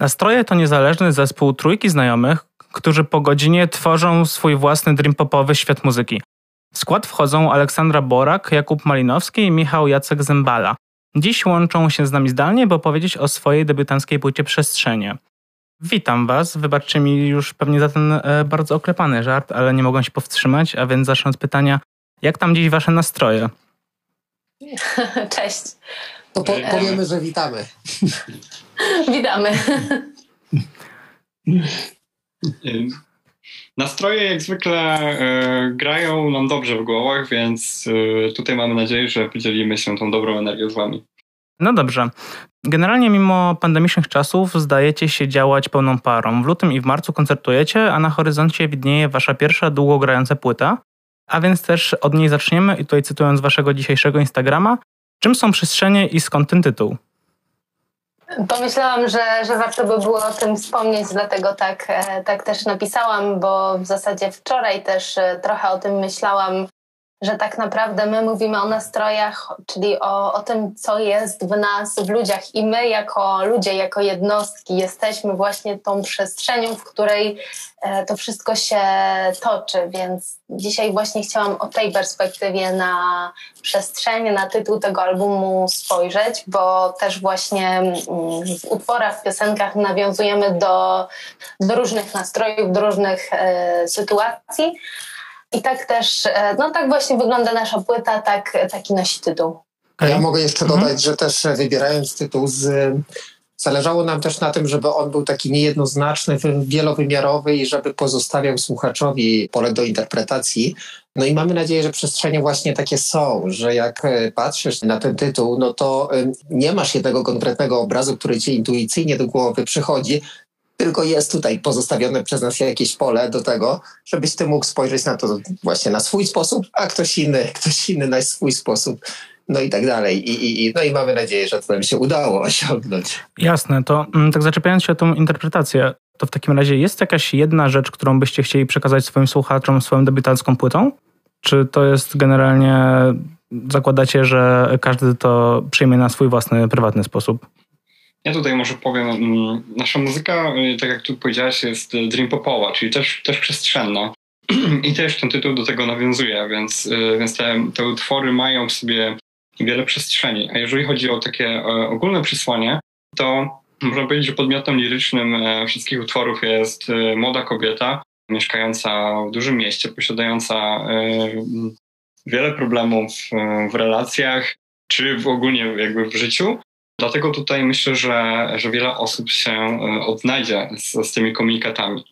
Nastroje to niezależny zespół trójki znajomych, którzy po godzinie tworzą swój własny dream popowy świat muzyki. W skład wchodzą Aleksandra Borak, Jakub Malinowski i Michał Jacek Zembala. Dziś łączą się z nami zdalnie, by opowiedzieć o swojej debiutanckiej płycie Przestrzenie. Witam Was. Wybaczcie mi już pewnie za ten e, bardzo oklepany żart, ale nie mogłem się powstrzymać, a więc zacznę od pytania, jak tam dziś Wasze nastroje? Cześć. To po, powiemy, że witamy. Witamy. Nastroje jak zwykle e, grają nam dobrze w głowach, więc e, tutaj mamy nadzieję, że podzielimy się tą dobrą energią z Wami. No dobrze. Generalnie mimo pandemicznych czasów zdajecie się działać pełną parą. W lutym i w marcu koncertujecie, a na horyzoncie widnieje wasza pierwsza długo grająca płyta. A więc też od niej zaczniemy i tutaj cytując waszego dzisiejszego Instagrama, czym są przestrzenie i skąd ten tytuł? Pomyślałam, że, że warto by było o tym wspomnieć, dlatego tak, e, tak też napisałam, bo w zasadzie wczoraj też e, trochę o tym myślałam, że tak naprawdę my mówimy o nastrojach, czyli o, o tym, co jest w nas, w ludziach. I my, jako ludzie, jako jednostki, jesteśmy właśnie tą przestrzenią, w której e, to wszystko się toczy. Więc dzisiaj właśnie chciałam o tej perspektywie na przestrzeń, na tytuł tego albumu spojrzeć, bo też właśnie mm, w utworach, w piosenkach nawiązujemy do, do różnych nastrojów, do różnych e, sytuacji. I tak też, e, no tak właśnie wygląda nasza płyta, tak, taki nosi tytuł. A ja mogę jeszcze mhm. dodać, że też e, wybierając tytuł z Zależało nam też na tym, żeby on był taki niejednoznaczny, wielowymiarowy i żeby pozostawiał słuchaczowi pole do interpretacji. No i mamy nadzieję, że przestrzenie właśnie takie są, że jak e, patrzysz na ten tytuł, no to nie masz jednego konkretnego obrazu, który ci intuicyjnie do głowy przychodzi, tylko jest tutaj pozostawione przez nas jakieś pole do tego, żebyś ty mógł spojrzeć na to właśnie na swój sposób, a ktoś inny, ktoś inny na swój sposób. No i tak dalej. I, i, no i mamy nadzieję, że to nam się udało osiągnąć. Jasne, to mm, tak zaczepiając się o tą interpretację, to w takim razie jest jakaś jedna rzecz, którą byście chcieli przekazać swoim słuchaczom swoją debiutancką płytą? Czy to jest generalnie, zakładacie, że każdy to przyjmie na swój własny, prywatny sposób? Ja tutaj może powiem, mm, nasza muzyka, y, tak jak tu powiedziałaś, jest dream popowa, czyli też, też przestrzenna. I też ten tytuł do tego nawiązuje, więc, y, więc te, te utwory mają w sobie wiele przestrzeni. A jeżeli chodzi o takie e, ogólne przesłanie, to można powiedzieć, że podmiotem lirycznym e, wszystkich utworów jest e, młoda kobieta mieszkająca w dużym mieście, posiadająca wiele problemów w relacjach, czy w ogólnie jakby w życiu, Dlatego tutaj myślę, że, że wiele osób się e, odnajdzie z, z tymi komunikatami.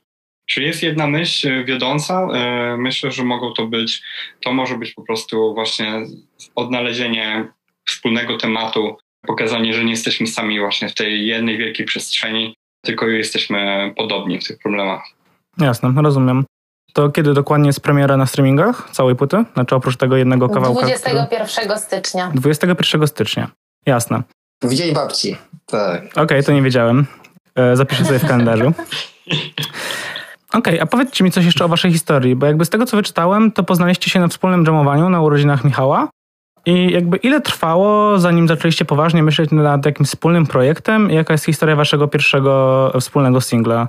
Czy jest jedna myśl wiodąca? E, myślę, że mogą to być, to może być po prostu właśnie odnalezienie wspólnego tematu, pokazanie, że nie jesteśmy sami właśnie w tej jednej wielkiej przestrzeni, tylko jesteśmy podobni w tych problemach. Jasne, rozumiem. To kiedy dokładnie jest premiera na streamingach całej płyty? Znaczy oprócz tego jednego kawałka? 21 który... stycznia. 21 stycznia, jasne. W dzień babci, tak. Okej, okay, to nie wiedziałem. E, zapiszę sobie w kalendarzu. Okej, okay, a powiedzcie mi coś jeszcze o waszej historii, bo jakby z tego co wyczytałem, to poznaliście się na wspólnym dżemowaniu na urodzinach Michała. I jakby ile trwało, zanim zaczęliście poważnie myśleć nad jakimś wspólnym projektem? I jaka jest historia waszego pierwszego wspólnego singla?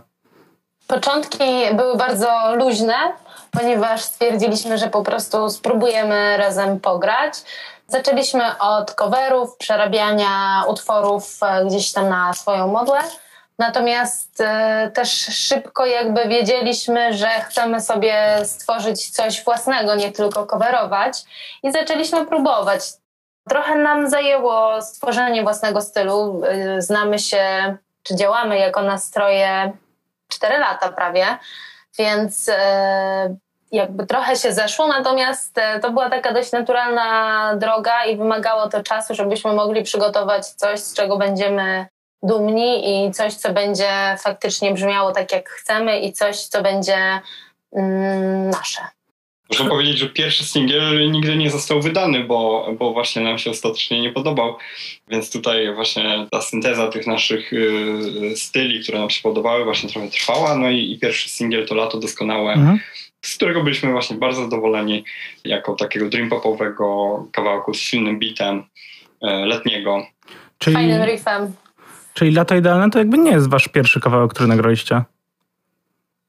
Początki były bardzo luźne, ponieważ stwierdziliśmy, że po prostu spróbujemy razem pograć. Zaczęliśmy od coverów, przerabiania utworów e, gdzieś tam na swoją modłę. Natomiast e, też szybko jakby wiedzieliśmy, że chcemy sobie stworzyć coś własnego, nie tylko coverować i zaczęliśmy próbować. Trochę nam zajęło stworzenie własnego stylu. E, znamy się, czy działamy jako nastroje 4 lata prawie, więc jakby trochę się zeszło, natomiast e, to była taka dość naturalna droga i wymagało to czasu, żebyśmy mogli przygotować coś, z czego będziemy dumni i coś, co będzie faktycznie brzmiało tak, jak chcemy i coś, co będzie mm, nasze. Można powiedzieć, że pierwszy singiel nigdy nie został wydany, bo, bo właśnie nam się ostatecznie nie podobał. Więc tutaj właśnie ta synteza tych naszych y, styli, które nam się podobały, właśnie trochę trwała. No i, i pierwszy singiel to Lato Doskonałe. Mhm z którego byliśmy właśnie bardzo zadowoleni jako takiego dream popowego kawałku z silnym bitem e, letniego. Czyli, Fajnym riffem. Czyli Lato Idealne to jakby nie jest wasz pierwszy kawałek, który nagraliście?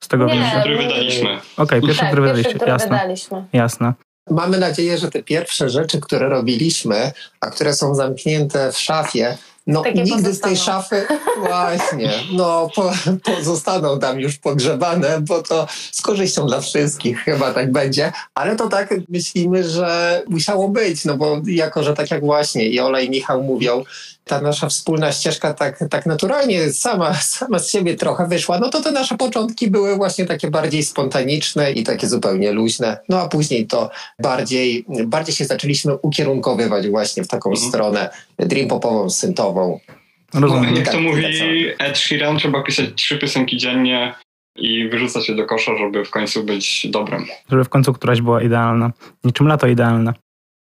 Z tego Nie, wiem. Który wydaliśmy. Okej, okay, pierwszy, tak, który pierwszy, wydaliście. który Jasne. wydaliśmy. Jasne. Mamy nadzieję, że te pierwsze rzeczy, które robiliśmy, a które są zamknięte w szafie, no Takie nigdy z tej pozostaną. szafy właśnie, no po, pozostaną tam już pogrzebane, bo to z korzyścią dla wszystkich chyba tak będzie, ale to tak myślimy, że musiało być, no bo jako, że tak jak właśnie i Ola i Michał mówią, ta nasza wspólna ścieżka tak, tak naturalnie sama, sama z siebie trochę wyszła, no to te nasze początki były właśnie takie bardziej spontaniczne i takie zupełnie luźne, no a później to bardziej, bardziej się zaczęliśmy ukierunkowywać właśnie w taką Mhm. stronę dream popową, syntową. Rozumiem. Jak to Tak, mówi. Ed Sheeran, trzeba pisać trzy piosenki dziennie i wyrzucać je do kosza, żeby w końcu być dobrym. Żeby w końcu któraś była idealna. Niczym Lato Idealne.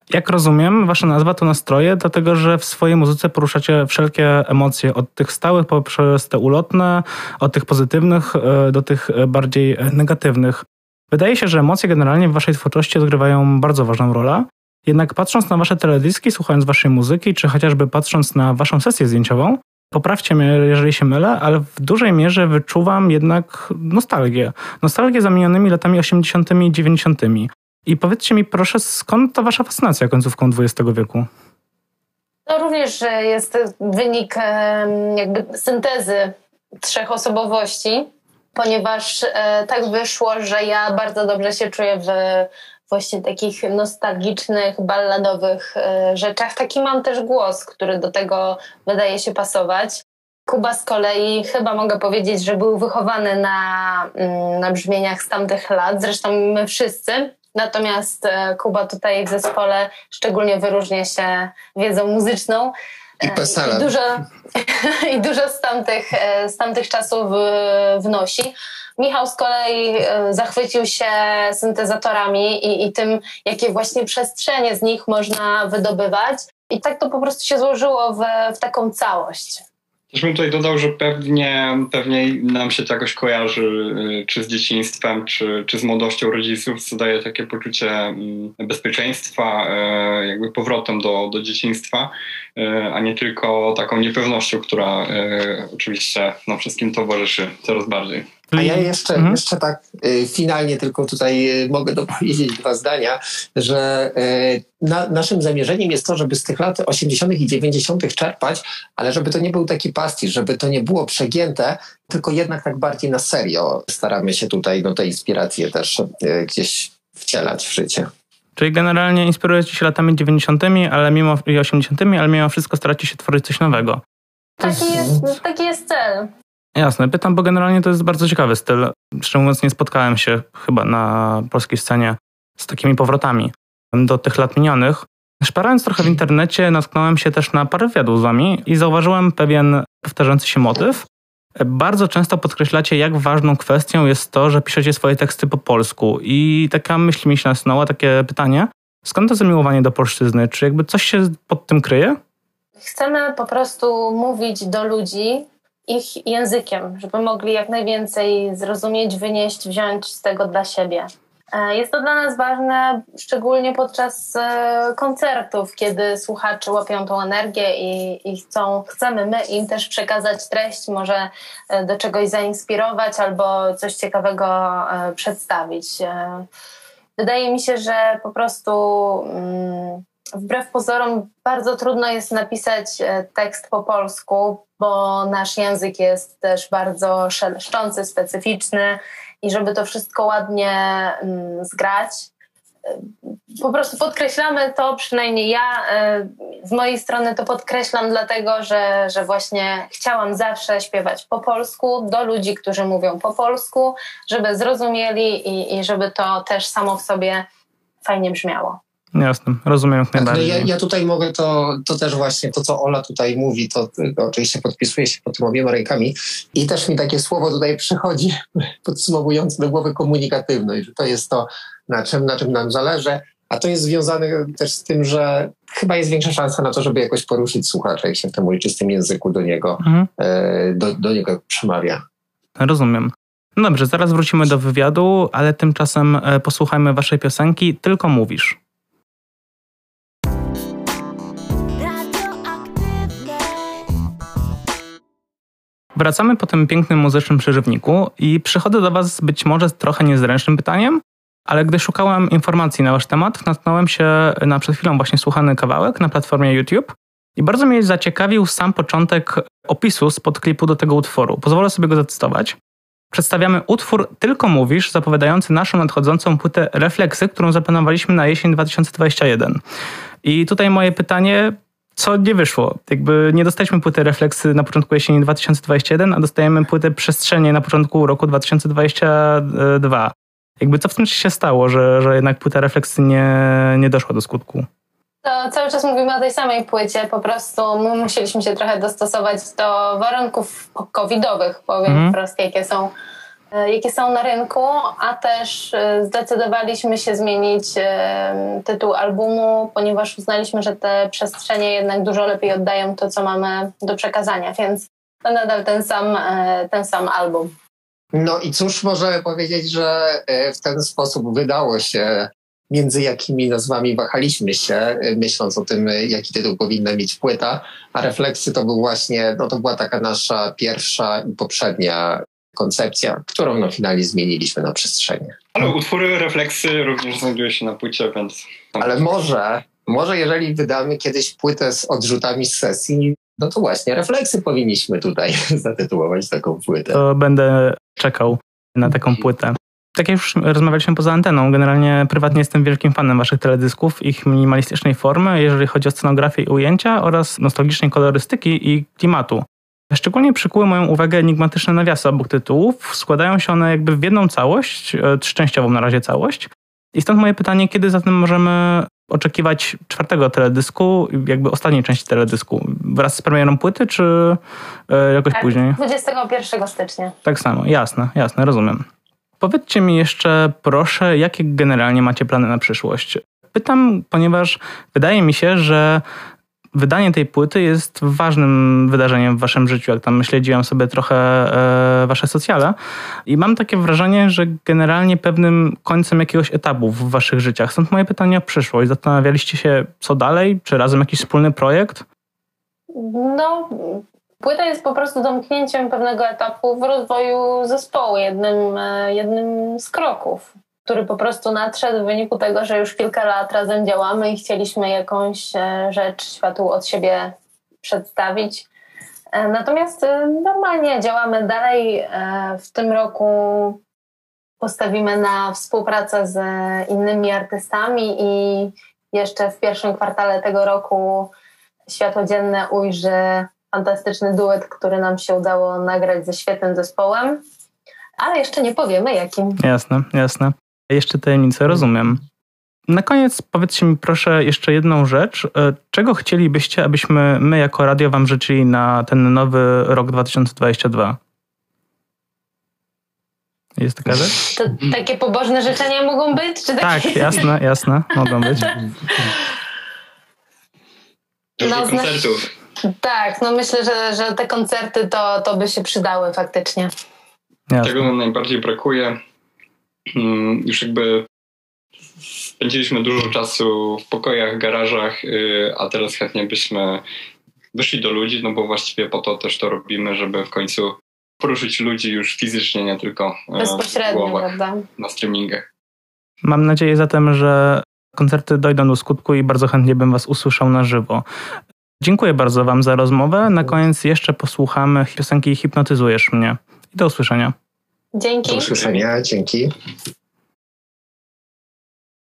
Jak rozumiem, wasza nazwa to nastroje, dlatego że w swojej muzyce poruszacie wszelkie emocje, od tych stałych poprzez te ulotne, od tych pozytywnych e, do tych e, bardziej e, negatywnych. Wydaje się, że emocje generalnie w waszej twórczości odgrywają bardzo ważną rolę. Jednak patrząc na wasze teledyski, słuchając waszej muzyki, czy chociażby patrząc na waszą sesję zdjęciową, poprawcie mnie, jeżeli się mylę, ale w dużej mierze wyczuwam jednak nostalgię. Nostalgię zamienionymi latami 80. i 90. I powiedzcie mi proszę, skąd ta wasza fascynacja końcówką XX wieku? To również e, jest wynik jakby syntezy trzech osobowości, ponieważ e, tak wyszło, że ja bardzo dobrze się czuję w właśnie takich nostalgicznych, balladowych e, rzeczach. Taki mam też głos, który do tego wydaje się pasować. Kuba z kolei chyba mogę powiedzieć, że był wychowany na, mm, na brzmieniach z tamtych lat, zresztą my wszyscy. Natomiast e, Kuba tutaj w zespole szczególnie wyróżnia się wiedzą muzyczną. I E. I dużo, I dużo z, tamtych, e, z tamtych czasów wnosi. Michał z kolei zachwycił się syntezatorami i, i tym, jakie właśnie przestrzenie z nich można wydobywać. I tak to po prostu się złożyło w, w taką całość. Też bym tutaj dodał, że pewnie, pewnie nam się to jakoś kojarzy, y, czy z dzieciństwem, czy, czy z młodością rodziców, co daje takie poczucie mm, bezpieczeństwa, y, jakby powrotem do, do dzieciństwa, y, a nie tylko taką niepewnością, która oczywiście nam wszystkim towarzyszy coraz bardziej. A ja jeszcze, Mhm. jeszcze tak y, finalnie tylko tutaj y, mogę dopowiedzieć dwa zdania, że y, na, naszym zamierzeniem jest to, żeby z tych lat 80. i 90. czerpać, ale żeby to nie był taki pastisz, żeby to nie było przegięte, tylko jednak tak bardziej na serio. Staramy się tutaj no, te inspiracje też gdzieś wcielać w życie. Czyli generalnie inspirujecie się latami 90. ale mimo, i 80., ale mimo wszystko staracie się tworzyć coś nowego. Taki jest, taki jest cel. Jasne, pytam, bo generalnie to jest bardzo ciekawy styl. Szczerze mówiąc, nie spotkałem się chyba na polskiej scenie z takimi powrotami do tych lat minionych. Szperając trochę w internecie, natknąłem się też na parę wywiadów z wami i zauważyłem pewien powtarzający się motyw. Bardzo często podkreślacie, jak ważną kwestią jest to, że piszecie swoje teksty po polsku. I taka myśl mi się nasunęła, takie pytanie. Skąd to zamiłowanie do polszczyzny? Czy jakby coś się pod tym kryje? Chcemy po prostu mówić do ludzi ich językiem, żeby mogli jak najwięcej zrozumieć, wynieść, wziąć z tego dla siebie. E, Jest to dla nas ważne, szczególnie podczas e, koncertów, kiedy słuchacze łapią tą energię i, i chcą, chcemy my im też przekazać treść, może e, do czegoś zainspirować albo coś ciekawego przedstawić. Wydaje mi się, że po prostu mm, wbrew pozorom bardzo trudno jest napisać e, tekst po polsku, bo nasz język jest też bardzo szeleszczący, specyficzny i żeby to wszystko ładnie mm, zgrać. e, Po prostu podkreślamy to, przynajmniej ja e, z mojej strony to podkreślam, dlatego że, że właśnie chciałam zawsze śpiewać po polsku do ludzi, którzy mówią po polsku, żeby zrozumieli i, i żeby to też samo w sobie fajnie brzmiało. Jasne, rozumiem jak Tak, no najbardziej. ja, ja tutaj mogę to, to też właśnie, to co Ola tutaj mówi, to, to oczywiście podpisuję się pod tym obiema rękami i też mi takie słowo tutaj przychodzi podsumowujące do głowy komunikatywność, że to jest to, na czym, na czym nam zależy, a to jest związane też z tym, że chyba jest większa szansa na to, żeby jakoś poruszyć słuchacza, jak się w tym ojczystym języku do niego, Mhm. e, do, do niego przemawia. Rozumiem. No dobrze, zaraz wrócimy do wywiadu, ale tymczasem e, posłuchajmy waszej piosenki Tylko mówisz. Wracamy po tym pięknym muzycznym przeżywniku i przychodzę do Was być może z trochę niezręcznym pytaniem, ale gdy szukałem informacji na Wasz temat, natknąłem się na przed chwilą właśnie słuchany kawałek na platformie YouTube i bardzo mnie zaciekawił sam początek opisu spod klipu do tego utworu. Pozwolę sobie go zacytować. Przedstawiamy utwór Tylko Mówisz, zapowiadający naszą nadchodzącą płytę Refleksy, którą zaplanowaliśmy na jesień 2021. I tutaj moje pytanie, co nie wyszło? Jakby nie dostaliśmy płyty Refleksy na początku jesieni 2021, a dostajemy płytę Przestrzenie na początku roku 2022. Jakby co w tym się stało, że, że jednak płyta Refleksy nie, nie doszła do skutku? To cały czas mówimy o tej samej płycie, po prostu my musieliśmy się trochę dostosować do warunków covidowych, powiem mhm. wprost, jakie są, jakie są na rynku, a też e, zdecydowaliśmy się zmienić e, tytuł albumu, ponieważ uznaliśmy, że te przestrzenie jednak dużo lepiej oddają to, co mamy do przekazania, więc to nadal ten sam, ten sam album. No i cóż możemy powiedzieć, że w ten sposób wydało się między jakimi nazwami wahaliśmy się, myśląc o tym, jaki tytuł powinna mieć płyta, a refleksy to był właśnie, no to była taka nasza pierwsza i poprzednia koncepcja, którą no finalnie zmieniliśmy na przestrzenie. Ale utwory refleksy również znajdują się na płycie, więc... Ale może, może jeżeli wydamy kiedyś płytę z odrzutami z sesji, no to właśnie refleksy powinniśmy tutaj zatytułować taką płytę. To będę czekał na taką płytę. Tak jak już rozmawialiśmy poza anteną, generalnie prywatnie jestem wielkim fanem waszych teledysków, ich minimalistycznej formy, jeżeli chodzi o scenografię i ujęcia oraz nostalgicznej kolorystyki i klimatu. Szczególnie przykuły moją uwagę enigmatyczne nawiasy obok tytułów. Składają się one jakby w jedną całość, e, częściową na razie całość. I stąd moje pytanie, kiedy zatem możemy oczekiwać czwartego teledysku, jakby ostatniej części teledysku? Wraz z premierą płyty, czy e, jakoś tak, później? 21 stycznia. Tak samo, jasne, jasne, rozumiem. Powiedzcie mi jeszcze, proszę, jakie generalnie macie plany na przyszłość? Pytam, ponieważ wydaje mi się, że wydanie tej płyty jest ważnym wydarzeniem w waszym życiu. Jak tam śledziłem sobie trochę e, wasze socjale i mam takie wrażenie, że generalnie pewnym końcem jakiegoś etapu w waszych życiach. Stąd moje pytanie o przyszłość. Zastanawialiście się, co dalej? Czy razem jakiś wspólny projekt? No, Płyta jest po prostu domknięciem pewnego etapu w rozwoju zespołu, jednym, e, jednym z kroków, który po prostu nadszedł w wyniku tego, że już kilka lat razem działamy i chcieliśmy jakąś e, rzecz światu od siebie przedstawić. E, natomiast normalnie działamy dalej. W tym roku postawimy na współpracę z innymi artystami i jeszcze w pierwszym kwartale tego roku światło dzienne ujrzy fantastyczny duet, który nam się udało nagrać ze świetnym zespołem, ale jeszcze nie powiemy jakim. Jasne, jasne. Jeszcze tajemnicę rozumiem. Na koniec powiedzcie mi proszę jeszcze jedną rzecz. E, czego chcielibyście, abyśmy my jako radio wam życzyli na ten nowy rok 2022? Jest taka rzecz? To takie pobożne życzenia mogą być? Czy Tak, jasne, jasne, mogą być. Dużo no, koncertów. Tak, no myślę, że, że te koncerty to, to by się przydały faktycznie. Jasne. Tego nam najbardziej brakuje. Mm, już jakby spędziliśmy dużo czasu w pokojach, garażach, y, a teraz chętnie byśmy wyszli do ludzi, no bo właściwie po to też to robimy, żeby w końcu poruszyć ludzi już fizycznie, nie tylko e, Bezpośrednio, w głowach, prawda? na streamingach. Mam nadzieję zatem, że koncerty dojdą do skutku i bardzo chętnie bym Was usłyszał na żywo. Dziękuję bardzo Wam za rozmowę. Na koniec jeszcze posłuchamy piosenki Hipnotyzujesz mnie. I do usłyszenia. Dzięki. Do usłyszenia, dzięki.